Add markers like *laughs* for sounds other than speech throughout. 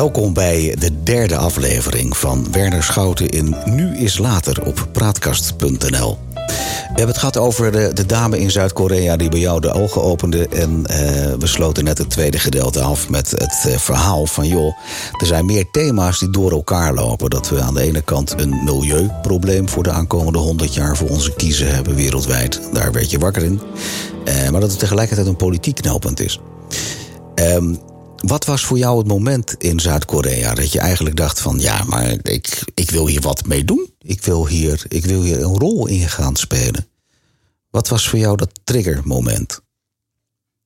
Welkom bij de derde aflevering van Werner Schouten in Nu is Later op praatkast.nl. We hebben het gehad over de, de dame in Zuid-Korea die bij jou de ogen opende. En eh, we sloten net het tweede gedeelte af met het eh, verhaal van... joh, er zijn meer thema's die door elkaar lopen. Dat we aan de ene kant een milieuprobleem voor de aankomende 100 jaar... voor onze kiezen hebben wereldwijd. Daar werd je wakker in. Eh, maar dat het tegelijkertijd een politiek knelpunt is. Ehm, wat was voor jou het moment in Zuid-Korea dat je eigenlijk dacht van ja, maar ik, ik wil hier wat mee doen. Ik wil, hier, ik wil hier een rol in gaan spelen. Wat was voor jou dat triggermoment?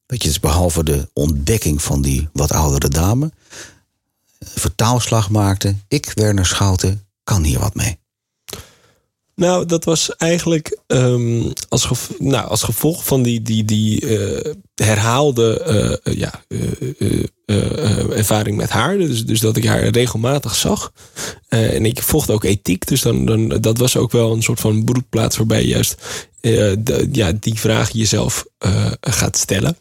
Dat je dus behalve de ontdekking van die wat oudere dame, vertaalslag maakte. Ik, Werner Schouten, kan hier wat mee. Nou, dat was eigenlijk um, als, nou, als gevolg van die, die, die uh, herhaalde uh, ja, uh, ervaring met haar. Dus, dus dat ik haar regelmatig zag. en ik vocht ook ethiek. Dus dan, dan, dat was ook wel een soort van broedplaats waarbij je juist ja, die vraag jezelf gaat stellen.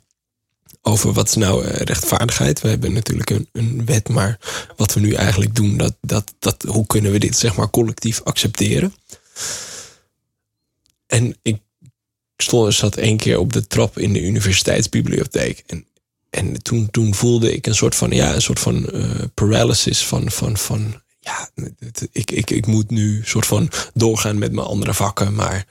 Over wat is nou rechtvaardigheid? We hebben natuurlijk een, een wet, maar wat we nu eigenlijk doen, dat, dat, dat, hoe kunnen we dit zeg maar collectief accepteren? En ik stond, zat één keer op de trap in de universiteitsbibliotheek. En, en toen, toen voelde ik een soort van, ja, een soort van uh, paralysis van, van, van ja, ik, ik, ik moet nu soort van doorgaan met mijn andere vakken, maar.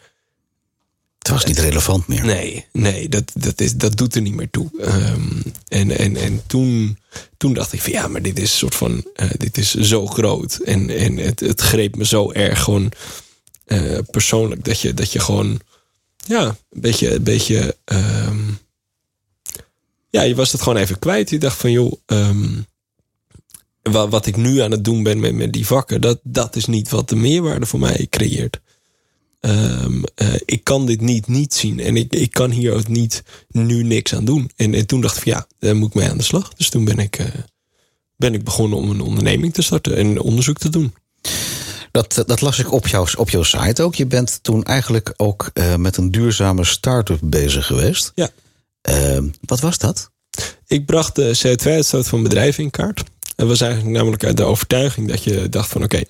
Het was niet relevant meer. Nee, nee dat, dat, is, dat doet er niet meer toe. Um, en en, en toen, toen dacht ik van ja, maar dit is soort van, uh, dit is zo groot. En, en het, het greep me zo erg gewoon uh, persoonlijk. Dat je, dat je gewoon, ja, een beetje, een beetje, um, ja, je was het gewoon even kwijt. Je dacht van, joh, um, wat, wat ik nu aan het doen ben met, met die vakken, dat, dat is niet wat de meerwaarde voor mij creëert. Um, uh, ik kan dit niet niet zien en ik, ik kan hier ook niet nu niks aan doen. En, en toen dacht ik van ja, daar moet ik mee aan de slag. Dus toen ben ik, uh, ben ik begonnen om een onderneming te starten en onderzoek te doen. Dat, dat las ik op jouw, op jouw site ook. Je bent toen eigenlijk ook uh, met een duurzame start-up bezig geweest. Ja. Uh, wat was dat? Ik bracht de CO2-uitstoot van bedrijven in kaart. Dat was eigenlijk namelijk uit de overtuiging dat je dacht van oké,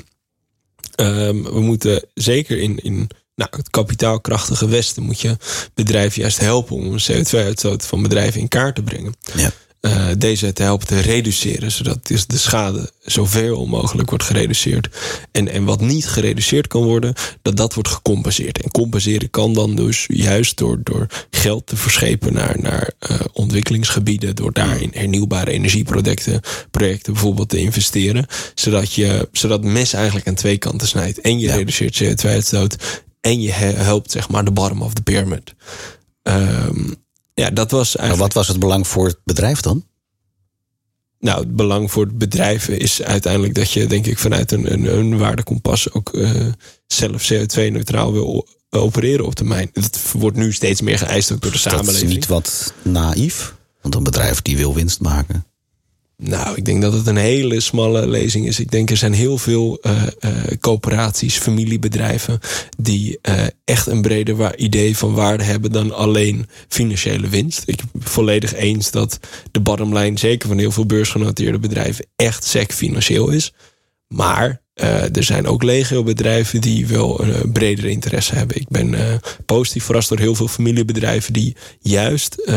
okay, um, we moeten zeker in, in nou, het kapitaalkrachtige Westen moet je bedrijven juist helpen om een CO2-uitstoot van bedrijven in kaart te brengen. Ja uh, deze te helpen te reduceren. Zodat dus de schade zoveel mogelijk wordt gereduceerd. En, en wat niet gereduceerd kan worden, dat dat wordt gecompenseerd. En compenseren kan dan dus juist door, door geld te verschepen naar, naar uh, ontwikkelingsgebieden. Door daar in hernieuwbare energieprojecten projecten bijvoorbeeld te investeren. Zodat, je, zodat mes eigenlijk aan twee kanten snijdt. En je ja. reduceert CO2-uitstoot. En je helpt zeg maar de bottom of the pyramid. Um, ja, dat was eigenlijk... Maar wat was het belang voor het bedrijf dan? Nou, het belang voor het bedrijf is uiteindelijk dat je, denk ik, vanuit een, een, een waardekompas ook uh, zelf CO2-neutraal wil opereren op termijn. Dat wordt nu steeds meer geëist ook door de samenleving. Dat is niet wat naïef? Want een bedrijf die wil winst maken. Nou, ik denk dat het een hele smalle lezing is. Ik denk er zijn heel veel uh, uh, coöperaties, familiebedrijven die uh, echt een breder idee van waarde hebben dan alleen financiële winst. Ik ben volledig eens dat de bottomline, zeker van heel veel beursgenoteerde bedrijven, echt sec financieel is. Maar uh, er zijn ook legio bedrijven die wel een uh, bredere interesse hebben. Ik ben uh, positief verrast door heel veel familiebedrijven die juist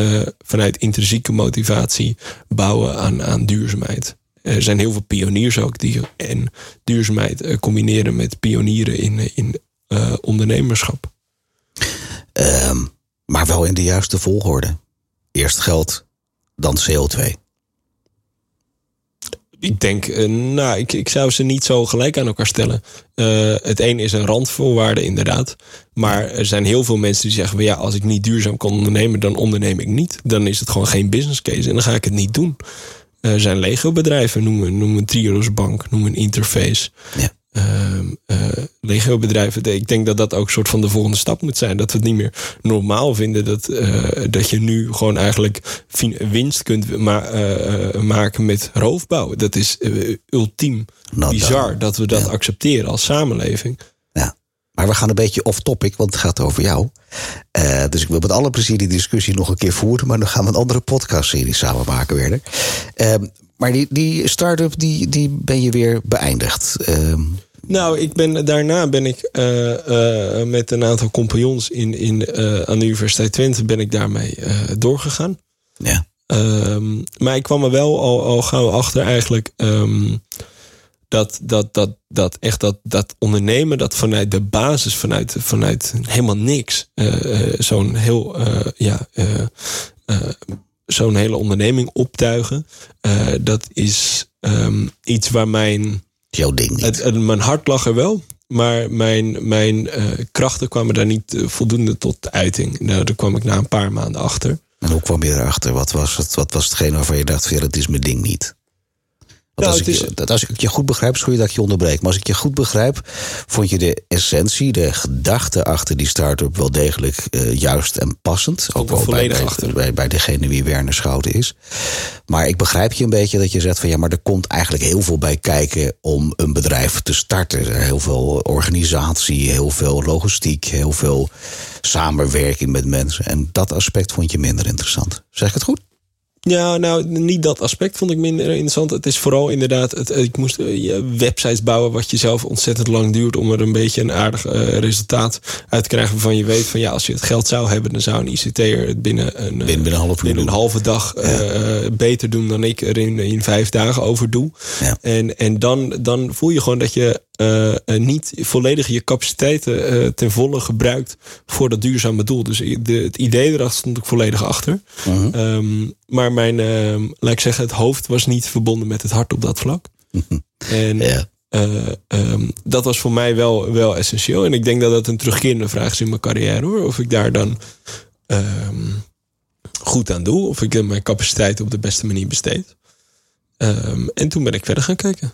vanuit intrinsieke motivatie bouwen aan, aan duurzaamheid. Er zijn heel veel pioniers ook die en duurzaamheid combineren met pionieren in, in ondernemerschap. Um, maar wel in de juiste volgorde. Eerst geld, dan CO2 ik denk, uh, nou, ik, ik zou ze niet zo gelijk aan elkaar stellen. Uh, het een is een randvoorwaarde, inderdaad. Maar er zijn heel veel mensen die zeggen: ja, als ik niet duurzaam kan ondernemen, dan onderneem ik niet. Dan is het gewoon geen business case en dan ga ik het niet doen. Er zijn Lego-bedrijven, noem, noem een Triodos Bank, noem een Interface. Ja uh, Lego-bedrijven. Ik denk dat dat ook een soort van de volgende stap moet zijn. Dat we het niet meer normaal vinden dat, uh, dat je nu gewoon eigenlijk winst kunt ma uh, maken met roofbouw. Dat is ultiem nou, bizar dat we dat ja. accepteren als samenleving. Ja. Maar we gaan een beetje off-topic, want het gaat over jou. Uh, dus ik wil met alle plezier die discussie nog een keer voeren. Maar dan gaan we een andere podcastserie samen maken, Werner. Uh, maar die, die start-up, die, die ben je weer beëindigd. Uh, nou, ik ben, daarna ben ik uh, met een aantal compagnons in, in, aan de Universiteit Twente... ben ik daarmee doorgegaan. Ja. Ehm, maar ik kwam er wel al, al gauw achter eigenlijk... Um, dat, dat, dat, dat echt dat, dat ondernemen, dat vanuit de basis, vanuit, vanuit helemaal niks, zo'n heel, ja, zo'n hele onderneming optuigen, dat is um, iets waar mijn. Jouw ding niet. Het, het, mijn hart lag er wel, maar mijn, mijn krachten kwamen daar niet voldoende tot uiting. Nou, daar kwam ik na een paar maanden achter. En hoe kwam je erachter? Wat was, het, wat was hetgeen waarvan je dacht: ja, het is mijn ding niet? Nou, als, ik, is... je, als ik je goed begrijp, sorry dat ik je onderbreek. Maar als ik je goed begrijp, vond je de essentie, de gedachte achter die start-up wel degelijk uh, juist en passend. Ook wel bij, bij, bij, bij, degene wie Werner Schouten is. Maar ik begrijp je een beetje dat je zegt van ja, maar er komt eigenlijk heel veel bij kijken om een bedrijf te starten. Heel veel organisatie, heel veel logistiek, heel veel samenwerking met mensen. En dat aspect vond je minder interessant. Zeg ik het goed? Ja, nou, niet dat aspect vond ik minder interessant. Het is vooral inderdaad, het, ik moest uh, websites bouwen wat je zelf ontzettend lang duurt om er een beetje een aardig uh, resultaat uit te krijgen. Waarvan je weet van ja, als je het geld zou hebben, dan zou een ICT'er het binnen een, binnen, een, half binnen een halve dag ja. beter doen dan ik er in, in vijf dagen over doe. Ja. En, en dan, dan voel je gewoon dat je uh, niet volledig je capaciteiten uh, ten volle gebruikt voor dat duurzame doel. Dus de, het idee erachter stond ik volledig achter. Uh -huh. um, maar mijn, uh, laat ik zeggen, het hoofd was niet verbonden met het hart op dat vlak. -huh. En yeah. um, dat was voor mij wel, wel essentieel. En ik denk dat dat een terugkerende vraag is in mijn carrière hoor. Of ik daar dan um, goed aan doe. Of ik mijn capaciteit op de beste manier besteed. en toen ben ik verder gaan kijken.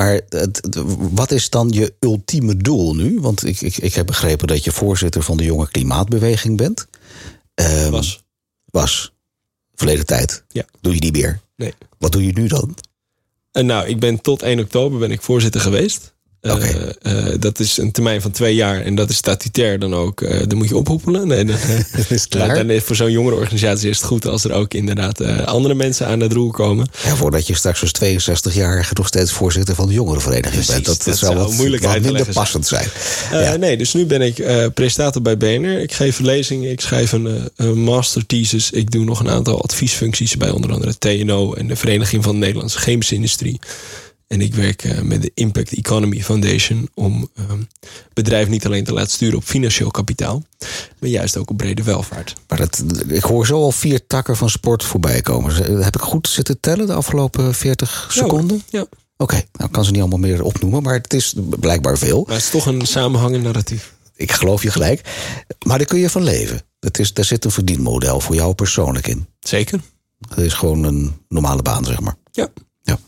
Maar het, wat is dan je ultieme doel nu? Want ik, ik, ik heb begrepen dat je voorzitter van de jonge klimaatbeweging bent. Um, was. Was. Verleden tijd. Ja. Doe je niet meer? Nee. Wat doe je nu dan? En nou, ik ben tot 1 oktober ben ik voorzitter geweest. Okay. Uh, uh, dat is een termijn van twee jaar en dat is statutair dan ook. Uh, dan moet je ophoepelen. Nee, dan, *laughs* is *laughs* klaar. Dan is voor zo'n jongere organisatie is het goed als er ook inderdaad andere mensen aan het roer komen. Ja, voordat je straks als 62-jarige nog steeds voorzitter van de jongerenvereniging Precies, bent. Dat, dat zou wat, moeilijk wat minder passend zijn. Ja. Nee, dus nu ben ik presentator bij BNR. Ik geef lezingen, ik schrijf een, een master thesis. Ik doe nog een aantal adviesfuncties bij onder andere TNO en de Vereniging van de Nederlandse Chemische Industrie. En ik werk uh, met de Impact Economy Foundation om uh, bedrijven niet alleen te laten sturen op financieel kapitaal, maar juist ook op brede welvaart. Maar dat, ik hoor zo al vier takken van sport voorbij komen. Heb ik goed zitten tellen de afgelopen 40 seconden? Ja. Oké, okay, nou kan ze niet allemaal meer opnoemen, maar het is blijkbaar veel. Maar het is toch een samenhangend narratief. Ik geloof je gelijk. Maar daar kun je van leven. Dat is, daar zit een verdienmodel voor jou persoonlijk in. Zeker. Het is gewoon een normale baan, zeg maar. Ja. ja.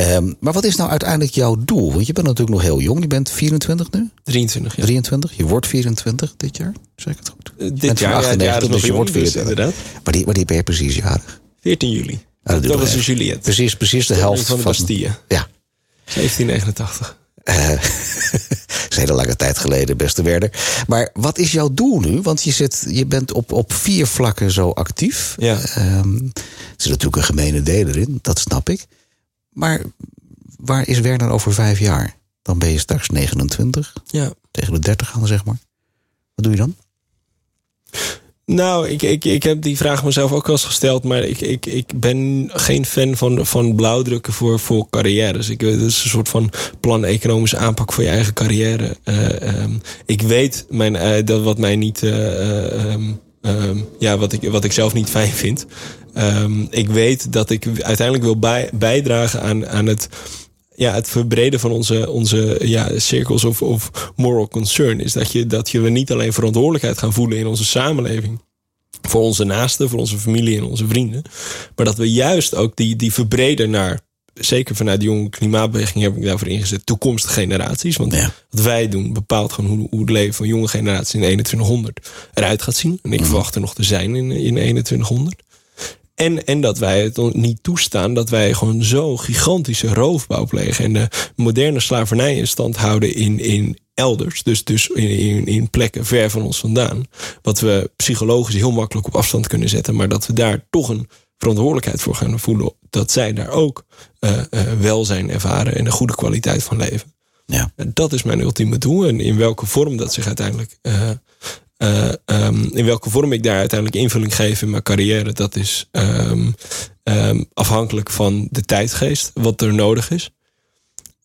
Um, maar wat is nou uiteindelijk jouw doel? Want je bent natuurlijk nog heel jong. Je bent 24 nu? 23, ja. 23. Je wordt 24 dit jaar, zeg ik het goed? Uh, dit jaar, 98, ja, dus je wordt 24. Dus, inderdaad. Maar die, die ben je precies jarig? 14 juli. Ah, dat, dat was een een Juliet. Precies, precies de helft van de Bastille. Ja. 1789. Uh, *laughs* dat is een hele lange tijd geleden, beste Werder. Maar wat is jouw doel nu? Want je, zit, je bent op, op vier vlakken zo actief. Ja. Um, er zit natuurlijk een gemene deler in, dat snap ik. Maar waar is Werner over vijf jaar? Dan ben je straks 29. Ja. Tegen de 30 gaan, zeg maar. Wat doe je dan? Nou, ik, ik, ik heb die vraag mezelf ook wel eens gesteld. Maar ik, ik, ik ben geen fan van, van blauwdrukken voor, voor carrières. Ik, het is een soort van plan economische aanpak voor je eigen carrière. Uh, um, ik weet mijn, uh, dat wat mij niet. Uh, um, um, ja, wat ik, wat ik zelf niet fijn vind. Um, ik weet dat ik uiteindelijk wil bij, bijdragen aan, aan het ja, het verbreden van onze, onze ja, cirkels of, of moral concern is dat je, dat je we niet alleen verantwoordelijkheid gaan voelen in onze samenleving. Voor onze naasten, voor onze familie en onze vrienden. Maar dat we juist ook die, die verbreden naar, zeker vanuit de jonge klimaatbeweging heb ik daarvoor ingezet, toekomstige generaties. Want ja. wat wij doen bepaalt gewoon hoe, hoe het leven van jonge generaties in 2100 eruit gaat zien. En ik Mhm. verwacht er nog te zijn in, in 2100. En, en dat wij het niet toestaan dat wij gewoon zo gigantische roofbouw plegen. En de moderne slavernij in stand houden in, in elders. Dus, dus in, in, in plekken ver van ons vandaan. Wat we psychologisch heel makkelijk op afstand kunnen zetten. Maar dat we daar toch een verantwoordelijkheid voor gaan voelen. Dat zij daar ook uh, uh, welzijn ervaren en een goede kwaliteit van leven. Ja. Dat is mijn ultieme doel. En in welke vorm dat zich uiteindelijk. Uh, uh, um, in welke vorm ik daar uiteindelijk invulling geef in mijn carrière, dat is um, um, afhankelijk van de tijdgeest, wat er nodig is.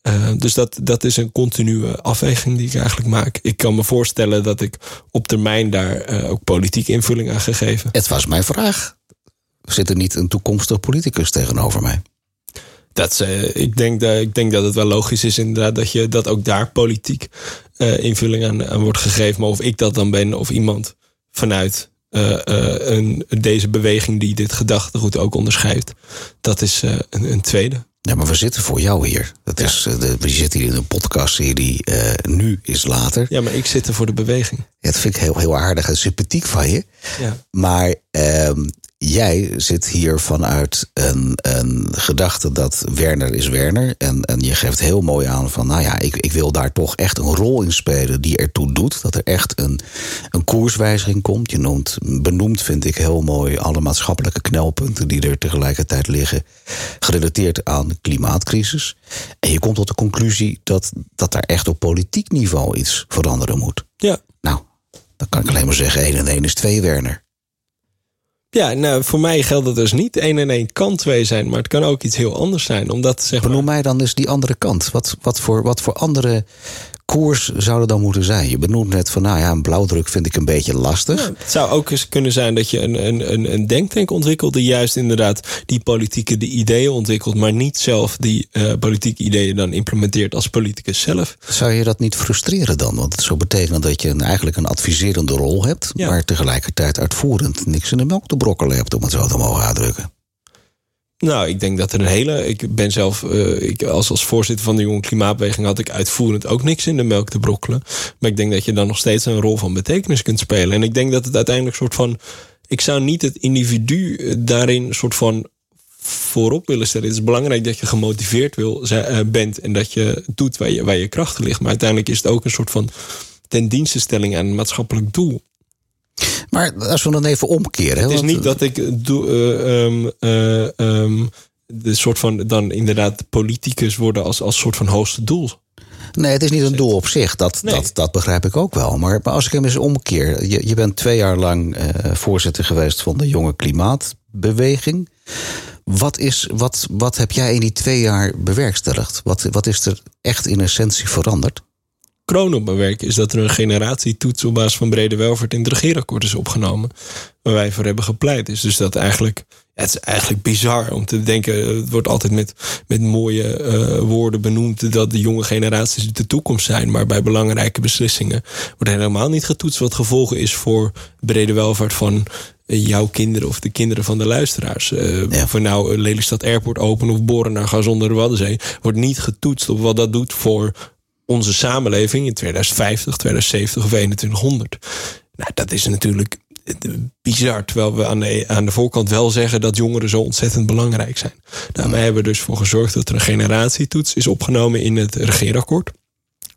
Uh, dus dat, dat is een continue afweging die ik eigenlijk maak. Ik kan me voorstellen dat ik op termijn daar uh, ook politieke invulling aan ga geven. Het was mijn vraag. Zit er niet een toekomstig politicus tegenover mij? Dat, uh, ik, denk dat, ik denk dat het wel logisch is inderdaad dat, je, dat ook daar politiek uh, invulling aan, aan, wordt gegeven. Maar of ik dat dan ben of iemand vanuit uh, een, deze beweging die dit gedachtegoed ook onderschrijft, dat is een, een, tweede. Ja, maar we zitten voor jou hier. Dat Ja. is, de, we zitten hier in een podcastserie Nu is Later. Ja, maar ik zit er voor de beweging. Ja, dat vind ik heel, heel aardig en sympathiek van je. Ja. Maar uh, jij zit hier vanuit een, een gedachte dat Werner is Werner. En, en je geeft heel mooi aan van, nou ja, ik, ik wil daar toch echt een rol in spelen die ertoe doet. Dat er echt een, een koerswijziging komt. Je noemt, benoemt, vind ik heel mooi, alle maatschappelijke knelpunten die er tegelijkertijd liggen. Gerelateerd aan de klimaatcrisis. En je komt tot de conclusie dat, dat daar echt op politiek niveau iets veranderen moet. Ja. Nou, dan kan ik alleen maar zeggen, 1 en 1 is 2, Werner. Ja, nou, voor mij geldt dat dus niet. 1 en 1 kan 2 zijn, maar het kan ook iets heel anders zijn. Omdat, zeg maar... Benoem mij dan eens die andere kant. Wat, wat, voor, wat voor andere koers zou er dan moeten zijn? Je benoemt net van, nou ja, een blauwdruk vind ik een beetje lastig. Ja, het zou ook eens kunnen zijn dat je een, een, een, een denktank ontwikkelt... die juist inderdaad die politieke de ideeën ontwikkelt... maar niet zelf die uh, politieke ideeën dan implementeert als politicus zelf. Zou je dat niet frustreren dan? Want het zou betekenen dat je een, eigenlijk een adviserende rol hebt... Ja. maar tegelijkertijd uitvoerend niks in de melk te brokkelen hebt... om het zo te mogen uitdrukken. Nou, ik denk dat er een hele. Ik ben zelf, uh, ik, als, als voorzitter van de Jonge Klimaatbeweging had ik uitvoerend ook niks in de melk te brokkelen. Maar ik denk dat je dan nog steeds een rol van betekenis kunt spelen. En ik denk dat het uiteindelijk soort van. Ik zou niet het individu eh, daarin soort van voorop willen stellen. Het is belangrijk dat je gemotiveerd wil, uh, bent en dat je doet waar je, waar je krachten ligt. Maar uiteindelijk is het ook een soort van ten dienstenstelling aan een maatschappelijk doel. Maar als we dan even omkeren. Het is niet dat ik doe, uh, um, uh, um, de soort van dan inderdaad politicus worden als, als soort van hoogste doel. Nee, het is niet een doel op zich. Dat, nee. dat, dat begrijp ik ook wel. Maar, maar als ik hem eens omkeer. Je, je bent twee jaar lang uh, voorzitter geweest van de jonge klimaatbeweging. Wat, is, wat, wat heb jij in die twee jaar bewerkstelligd? Wat, wat is er echt in essentie veranderd? Kroon op mijn werk is dat er een generatietoets op basis van brede welvaart in het regeerakkoord is opgenomen. Waar wij voor hebben gepleit. Is dus dat eigenlijk. Ja, het is eigenlijk bizar om te denken. Het wordt altijd met, met mooie uh, woorden benoemd dat de jonge generaties de toekomst zijn. Maar bij belangrijke beslissingen wordt helemaal niet getoetst wat gevolgen is voor brede welvaart van jouw kinderen of de kinderen van de luisteraars. Uh, ja. Of we nou Lelystad Airport openen of boren naar gas onder de Waddenzee. Wordt niet getoetst op wat dat doet voor onze samenleving in 2050, 2070 of 2100. Nou, dat is natuurlijk bizar. Terwijl we aan de, aan de voorkant wel zeggen dat jongeren zo ontzettend belangrijk zijn. Nou, wij hebben dus voor gezorgd dat er een generatietoets is opgenomen in het regeerakkoord.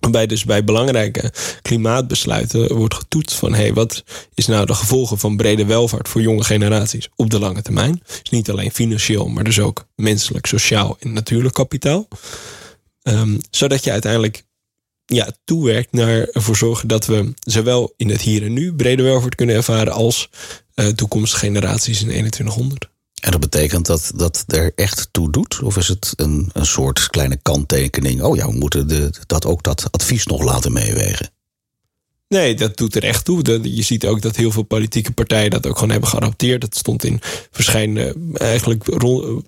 Waarbij dus bij belangrijke klimaatbesluiten wordt getoetst van... hey, wat is nou de gevolgen van brede welvaart voor jonge generaties op de lange termijn? Dus niet alleen financieel, maar dus ook menselijk, sociaal en natuurlijk kapitaal. Um, zodat je uiteindelijk ja, toewerkt naar ervoor zorgen dat we zowel in het hier en nu brede welvaart kunnen ervaren als uh, toekomstige generaties in 2100. En dat betekent dat dat er echt toe doet? Of is het een, een soort kleine kanttekening? Oh ja, we moeten de, dat ook dat advies nog laten meewegen. Nee, dat doet er echt toe. Je ziet ook dat heel veel politieke partijen dat ook gewoon hebben geadopteerd. Dat stond in verschillende, eigenlijk rond,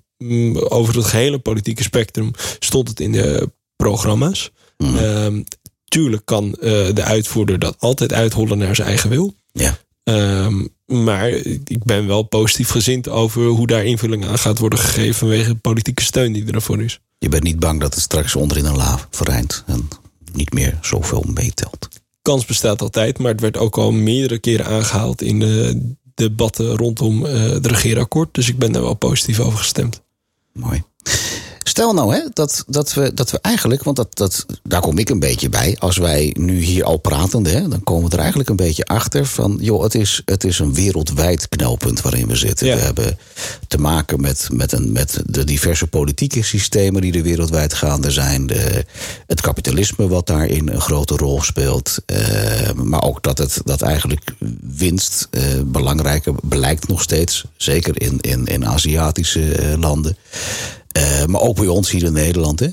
over het gehele politieke spectrum stond het in de programma's. Mm. Uh, tuurlijk kan uh, de uitvoerder dat altijd uithollen naar zijn eigen wil. Ja. Uh, maar ik ben wel positief gezind over hoe daar invulling aan gaat worden gegeven vanwege de politieke steun die ervoor is. Je bent niet bang dat het straks onderin een laaf vereint en niet meer zoveel meetelt. Kans bestaat altijd, maar het werd ook al meerdere keren aangehaald in de debatten rondom het regeerakkoord. Dus ik ben daar wel positief over gestemd. Mooi. Stel nou hè, dat, dat, we, dat we eigenlijk, want dat, dat, daar kom ik een beetje bij. Als wij nu hier al pratende, hè, dan komen we er eigenlijk een beetje achter van, joh, het is, het is een wereldwijd knelpunt waarin we zitten. We hebben te maken met, met, een, met de diverse politieke systemen die er wereldwijd gaande zijn. De, het kapitalisme wat daarin een grote rol speelt. Uh, maar ook dat het dat eigenlijk winst uh, belangrijker blijkt nog steeds. Zeker in, in, in Aziatische uh, landen. Uh, maar ook bij ons hier in Nederland. Hè?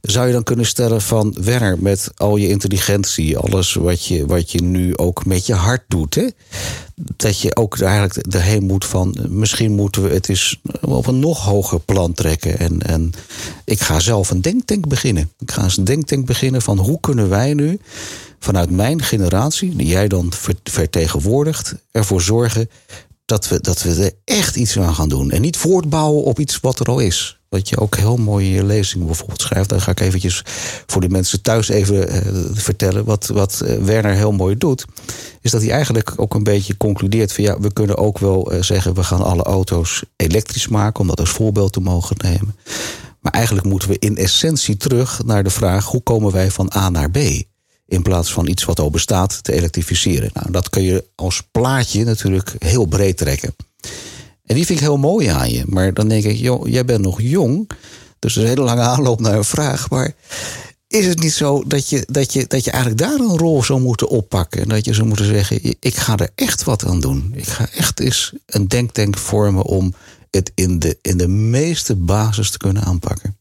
Zou je dan kunnen stellen van Werner, met al je intelligentie, alles wat je, wat je nu ook met je hart doet, hè? dat je ook eigenlijk erheen moet van misschien moeten we het eens op een nog hoger plan trekken. En, en ik ga zelf een denktank beginnen. Ik ga eens een denktank beginnen van hoe kunnen wij nu vanuit mijn generatie, die jij dan vertegenwoordigt, ervoor zorgen dat we, dat we er echt iets aan gaan doen. En niet voortbouwen op iets wat er al is. Wat je ook heel mooie lezingen bijvoorbeeld schrijft. Dan ga ik eventjes voor de mensen thuis even uh, vertellen. Wat, wat uh, Werner heel mooi doet. Is dat hij eigenlijk ook een beetje concludeert van ja, we kunnen ook wel uh, zeggen, we gaan alle auto's elektrisch maken. Om dat als voorbeeld te mogen nemen. Maar eigenlijk moeten we in essentie terug naar de vraag: hoe komen wij van A naar B? In plaats van iets wat al bestaat te elektrificeren. Nou, dat kun je als plaatje natuurlijk heel breed trekken. En die vind ik heel mooi aan je. Maar dan denk ik, joh, jij bent nog jong. Dus er is een hele lange aanloop naar een vraag. Maar is het niet zo dat je, dat je, dat je eigenlijk daar een rol zou moeten oppakken? En dat je zou moeten zeggen, ik ga er echt wat aan doen. Ik ga echt eens een denktank vormen om het in de, in de meeste basis te kunnen aanpakken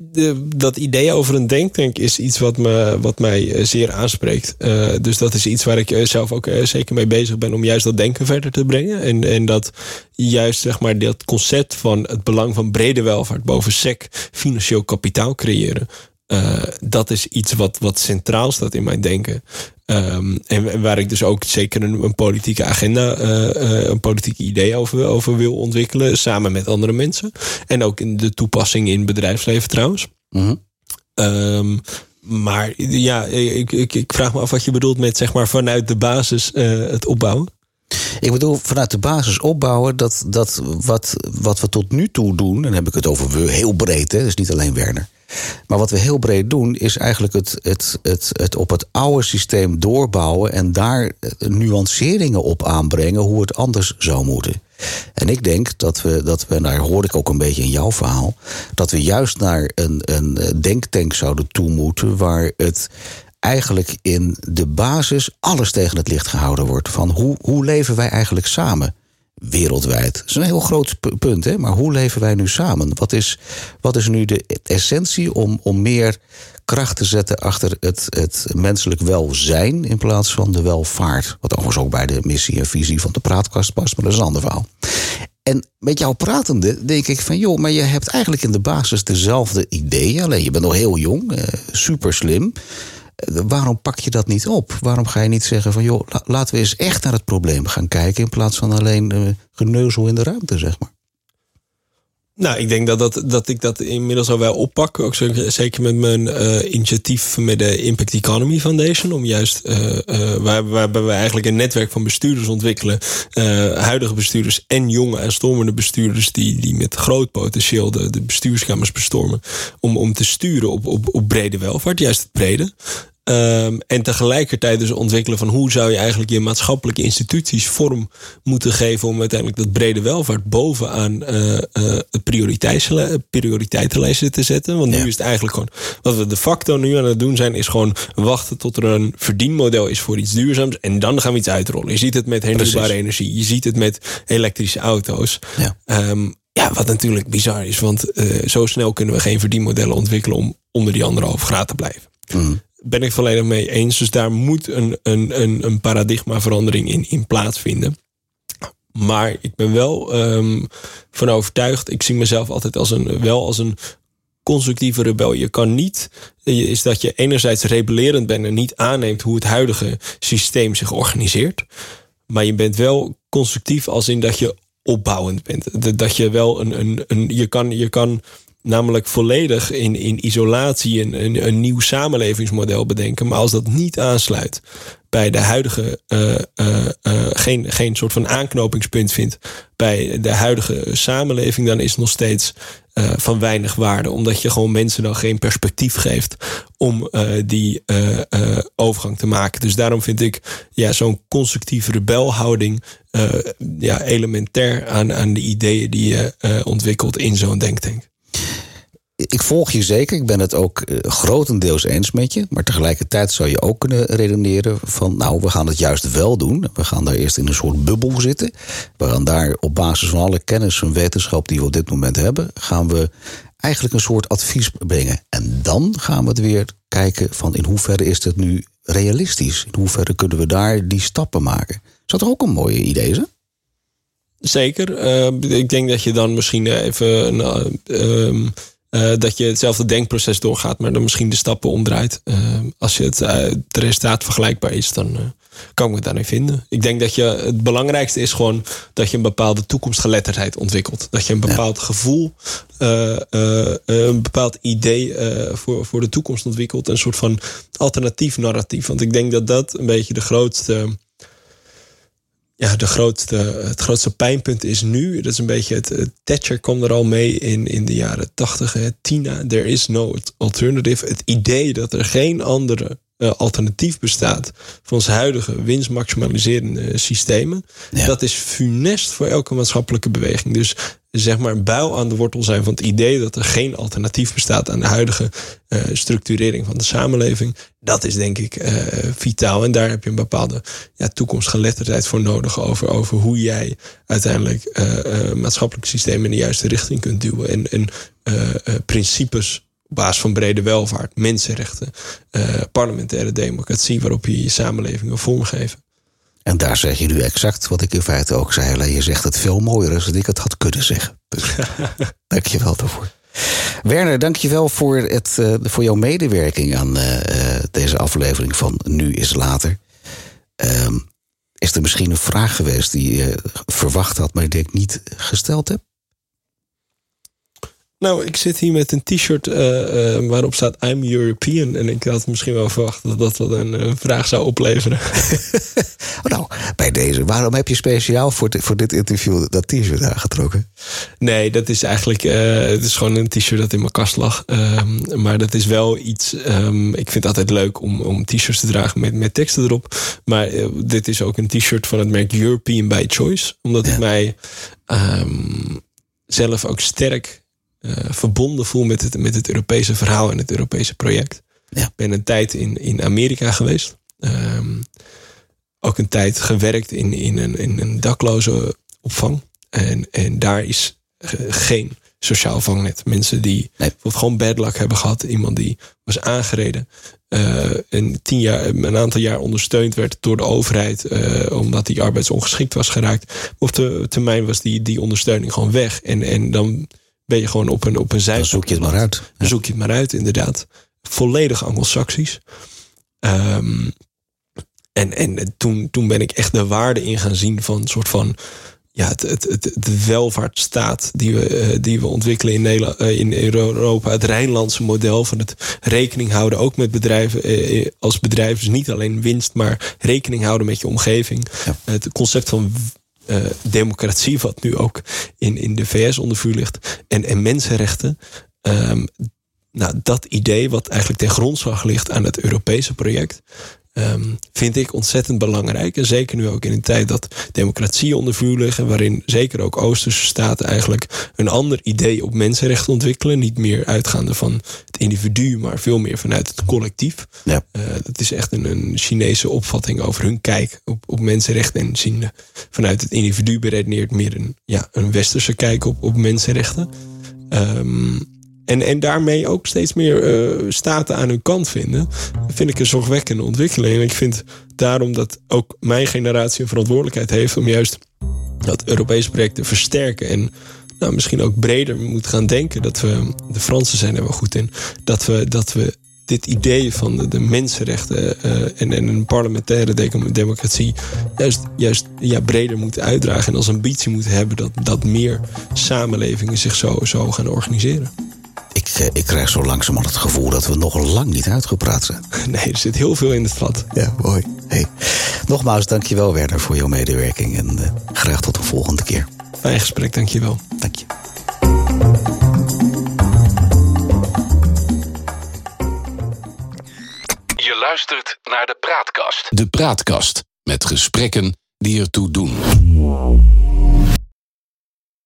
de, dat idee over een denktank is iets wat, me, wat mij eh, zeer aanspreekt. Uh, dus dat is iets waar ik eh, zelf ook zeker mee bezig ben om juist dat denken verder te brengen. En, en dat juist zeg maar dat concept van het belang van brede welvaart boven sec financieel kapitaal creëren. Uh, dat is iets wat, wat centraal staat in mijn denken. Um, en, waar ik dus ook zeker een, een politieke agenda, uh, uh, een politieke idee over, over wil ontwikkelen. Samen met andere mensen. En ook in de toepassing in bedrijfsleven trouwens. Mm -hmm. um, maar ja, ik, ik, ik vraag me af wat je bedoelt met zeg maar vanuit de basis het opbouwen. Ik bedoel, vanuit de basis opbouwen, dat, dat wat, wat we tot nu toe doen, en dan heb ik het over we heel breed, hè, dus niet alleen Werner. Maar wat we heel breed doen, is eigenlijk het, het, het, het op het oude systeem doorbouwen en daar nuanceringen op aanbrengen hoe het anders zou moeten. En ik denk dat we, dat we, daar hoor ik ook een beetje in jouw verhaal, dat we juist naar een, een denktank zouden toe moeten waar het eigenlijk in de basis alles tegen het licht gehouden wordt. Van hoe, hoe leven wij eigenlijk samen? Wereldwijd. Dat is een heel groot punt, hè? maar hoe leven wij nu samen? Wat is, wat is nu de essentie om, om meer kracht te zetten achter het, het menselijk welzijn in plaats van de welvaart? Wat overigens ook bij de missie en visie van de praatkast past, maar dat is een ander verhaal. En met jou pratende denk ik van, joh, maar je hebt eigenlijk in de basis dezelfde ideeën, alleen je bent nog heel jong, eh, super slim waarom pak je dat niet op? Waarom ga je niet zeggen van joh, laten we eens echt naar het probleem gaan kijken in plaats van alleen uh, geneuzel in de ruimte, zeg maar? Nou, ik denk dat, dat, dat ik dat inmiddels al wel oppak. Ook zeker met mijn uh, initiatief met de Impact Economy Foundation. Om juist, uh, waar, waarbij we eigenlijk een netwerk van bestuurders ontwikkelen. huidige bestuurders en jonge en stormende bestuurders. Die, die met groot potentieel de, de bestuurskamers bestormen. Om, om te sturen op, op, op brede welvaart. Juist het brede. Um, en tegelijkertijd dus ontwikkelen van hoe zou je eigenlijk je maatschappelijke instituties vorm moeten geven om uiteindelijk dat brede welvaart bovenaan uh, uh, de prioriteitenlijsten te zetten. Want nu is het eigenlijk gewoon, wat we de facto nu aan het doen zijn, is gewoon wachten tot er een verdienmodel is voor iets duurzaams. En dan gaan we iets uitrollen. Je ziet het met hernieuwbare energie. Je ziet het met elektrische auto's. Ja. Um, ja, wat natuurlijk bizar is, want uh, zo snel kunnen we geen verdienmodellen ontwikkelen om onder die anderhalve graad te blijven. Mm ben ik volledig mee eens. Dus daar moet een, een, een, een paradigmaverandering in, in plaatsvinden. Maar ik ben wel um, van overtuigd. Ik zie mezelf altijd als een, wel als een constructieve rebel. Je kan niet, is dat je enerzijds rebellerend bent en niet aanneemt hoe het huidige systeem zich organiseert. Maar je bent wel constructief als in dat je opbouwend bent. Dat je wel een, een, een je kan, je kan namelijk volledig in, in isolatie een, een, een, nieuw samenlevingsmodel bedenken. Maar als dat niet aansluit bij de huidige uh, uh, uh, geen, geen soort van aanknopingspunt vindt bij de huidige samenleving, dan is het nog steeds van weinig waarde. Omdat je gewoon mensen dan geen perspectief geeft om die overgang te maken. Dus daarom vind ik ja, zo'n constructieve rebelhouding ja, elementair aan, aan de ideeën die je ontwikkelt in zo'n denktank ik volg je zeker. Ik ben het ook uh, grotendeels eens met je. Maar tegelijkertijd zou je ook kunnen redeneren van... nou, we gaan het juist wel doen. We gaan daar eerst in een soort bubbel zitten. We gaan daar op basis van alle kennis en wetenschap die we op dit moment hebben... gaan we eigenlijk een soort advies brengen. En dan gaan we het weer kijken van in hoeverre is het nu realistisch? In hoeverre kunnen we daar die stappen maken? Zou toch ook een mooie idee zijn? Zeker. Uh, ik denk dat je dan misschien even... Uh, uh, dat je hetzelfde denkproces doorgaat, maar dan misschien de stappen omdraait. Uh, als je het, uh, het, resultaat vergelijkbaar is, dan kan ik me daarin vinden. Ik denk dat je het belangrijkste is gewoon dat je een bepaalde toekomstgeletterdheid ontwikkelt. Dat je een bepaald ja. gevoel, een bepaald idee voor, voor de toekomst ontwikkelt. Een soort van alternatief narratief. Want ik denk dat dat een beetje de grootste ja, de grootste, het grootste pijnpunt is nu. Dat is een beetje het. Thatcher kwam er al mee in, in de jaren tachtig. Tina, there is no alternative. Het idee dat er geen andere uh, alternatief bestaat voor onze huidige winstmaximaliserende systemen. Ja. Dat is funest voor elke maatschappelijke beweging. Dus zeg maar een buil aan de wortel zijn van het idee dat er geen alternatief bestaat aan de huidige uh, structurering van de samenleving. Dat is denk ik uh, vitaal. En daar heb je een bepaalde ja, toekomstgeletterdheid voor nodig over, over hoe jij uiteindelijk maatschappelijke systemen in de juiste richting kunt duwen. En, en principes op basis van brede welvaart, mensenrechten, parlementaire democratie, waarop je je samenleving wil vormgeven. En daar zeg je nu exact wat ik in feite ook zei. Alleen je zegt het veel mooier dan ik het had kunnen zeggen. Dus *laughs* dank je wel daarvoor. Werner, dank je wel voor, het, uh, voor jouw medewerking aan uh, deze aflevering van Nu is Later. Um, is er misschien een vraag geweest die je verwacht had, maar die ik niet gesteld heb? Nou, ik zit hier met een t-shirt uh, uh, waarop staat I'm European. En ik had misschien wel verwacht dat dat wel een, een vraag zou opleveren. *laughs* oh, nou, bij deze. Waarom heb je speciaal voor, voor dit interview dat t-shirt aangetrokken? Nee, dat is eigenlijk... Het is gewoon een t-shirt dat in mijn kast lag. Um, maar dat is wel iets... Um, ik vind het altijd leuk om, om t-shirts te dragen met, met teksten erop. Maar dit is ook een t-shirt van het merk European by Choice. Omdat ja. ik mij um, zelf ook sterk uh, verbonden voel met het, met het Europese verhaal en het Europese project. Ja. Ik ben een tijd in, in Amerika geweest. Um, ook een tijd gewerkt in, in, een, in een dakloze opvang. En, en daar is geen sociaal vangnet. Mensen die nee. bijvoorbeeld gewoon bad luck hebben gehad. Iemand die was aangereden. Uh, en tien jaar, een aantal jaar ondersteund werd door de overheid. Uh, omdat die arbeidsongeschikt was geraakt. Op de termijn was die, die ondersteuning gewoon weg. En, en dan ben je gewoon op een, op een zij. Dan zoek je het maar uit. Dan zoek je het maar uit, inderdaad. Volledig anglo-saxisch. Um, en en toen, toen ben ik echt de waarde in gaan zien van een soort van. Ja, het, het, het, de welvaartsstaat die we, uh, die we ontwikkelen in, Nederland, uh, in Europa. Het Rijnlandse model van het rekening houden. Ook met bedrijven uh, als bedrijf. Dus niet alleen winst, maar rekening houden met je omgeving. Ja. het concept van uh, democratie, wat nu ook in, in de VS onder vuur ligt, en, en mensenrechten. Um, nou, dat idee, wat eigenlijk ten grondslag ligt aan het Europese project, um, vind ik ontzettend belangrijk. En zeker nu ook in een tijd dat democratie onder vuur liggen, waarin zeker ook Oosterse staten eigenlijk een ander idee op mensenrechten ontwikkelen. Niet meer uitgaande van het individu, maar veel meer vanuit het collectief. Ja. Uh, dat is echt een, een, Chinese opvatting over hun kijk op, op mensenrechten. En zien vanuit het individu beredeneert meer een, ja, een westerse kijk op, op mensenrechten. Um, en, en daarmee ook steeds meer uh, staten aan hun kant vinden, vind ik een zorgwekkende ontwikkeling. En ik vind daarom dat ook mijn generatie een verantwoordelijkheid heeft om juist dat Europese project te versterken. En nou, misschien ook breder moet gaan denken. Dat we, de Fransen zijn er wel goed in, dat we, dat we dit idee van de, de mensenrechten en, en, een parlementaire democratie juist, juist ja, breder moeten uitdragen. En als ambitie moeten hebben dat, dat meer samenlevingen zich zo, zo gaan organiseren. Ik, eh, ik krijg zo langzamerhand het gevoel dat we nog lang niet uitgepraat zijn. *laughs* Nee, er zit heel veel in het vat. Ja, mooi. Hey, nogmaals, dankjewel Werner voor jouw medewerking. En uh, graag tot de volgende keer. Fijn gesprek, dankjewel. Dank je. Je luistert naar de Praatkast. De Praatkast met gesprekken die ertoe doen.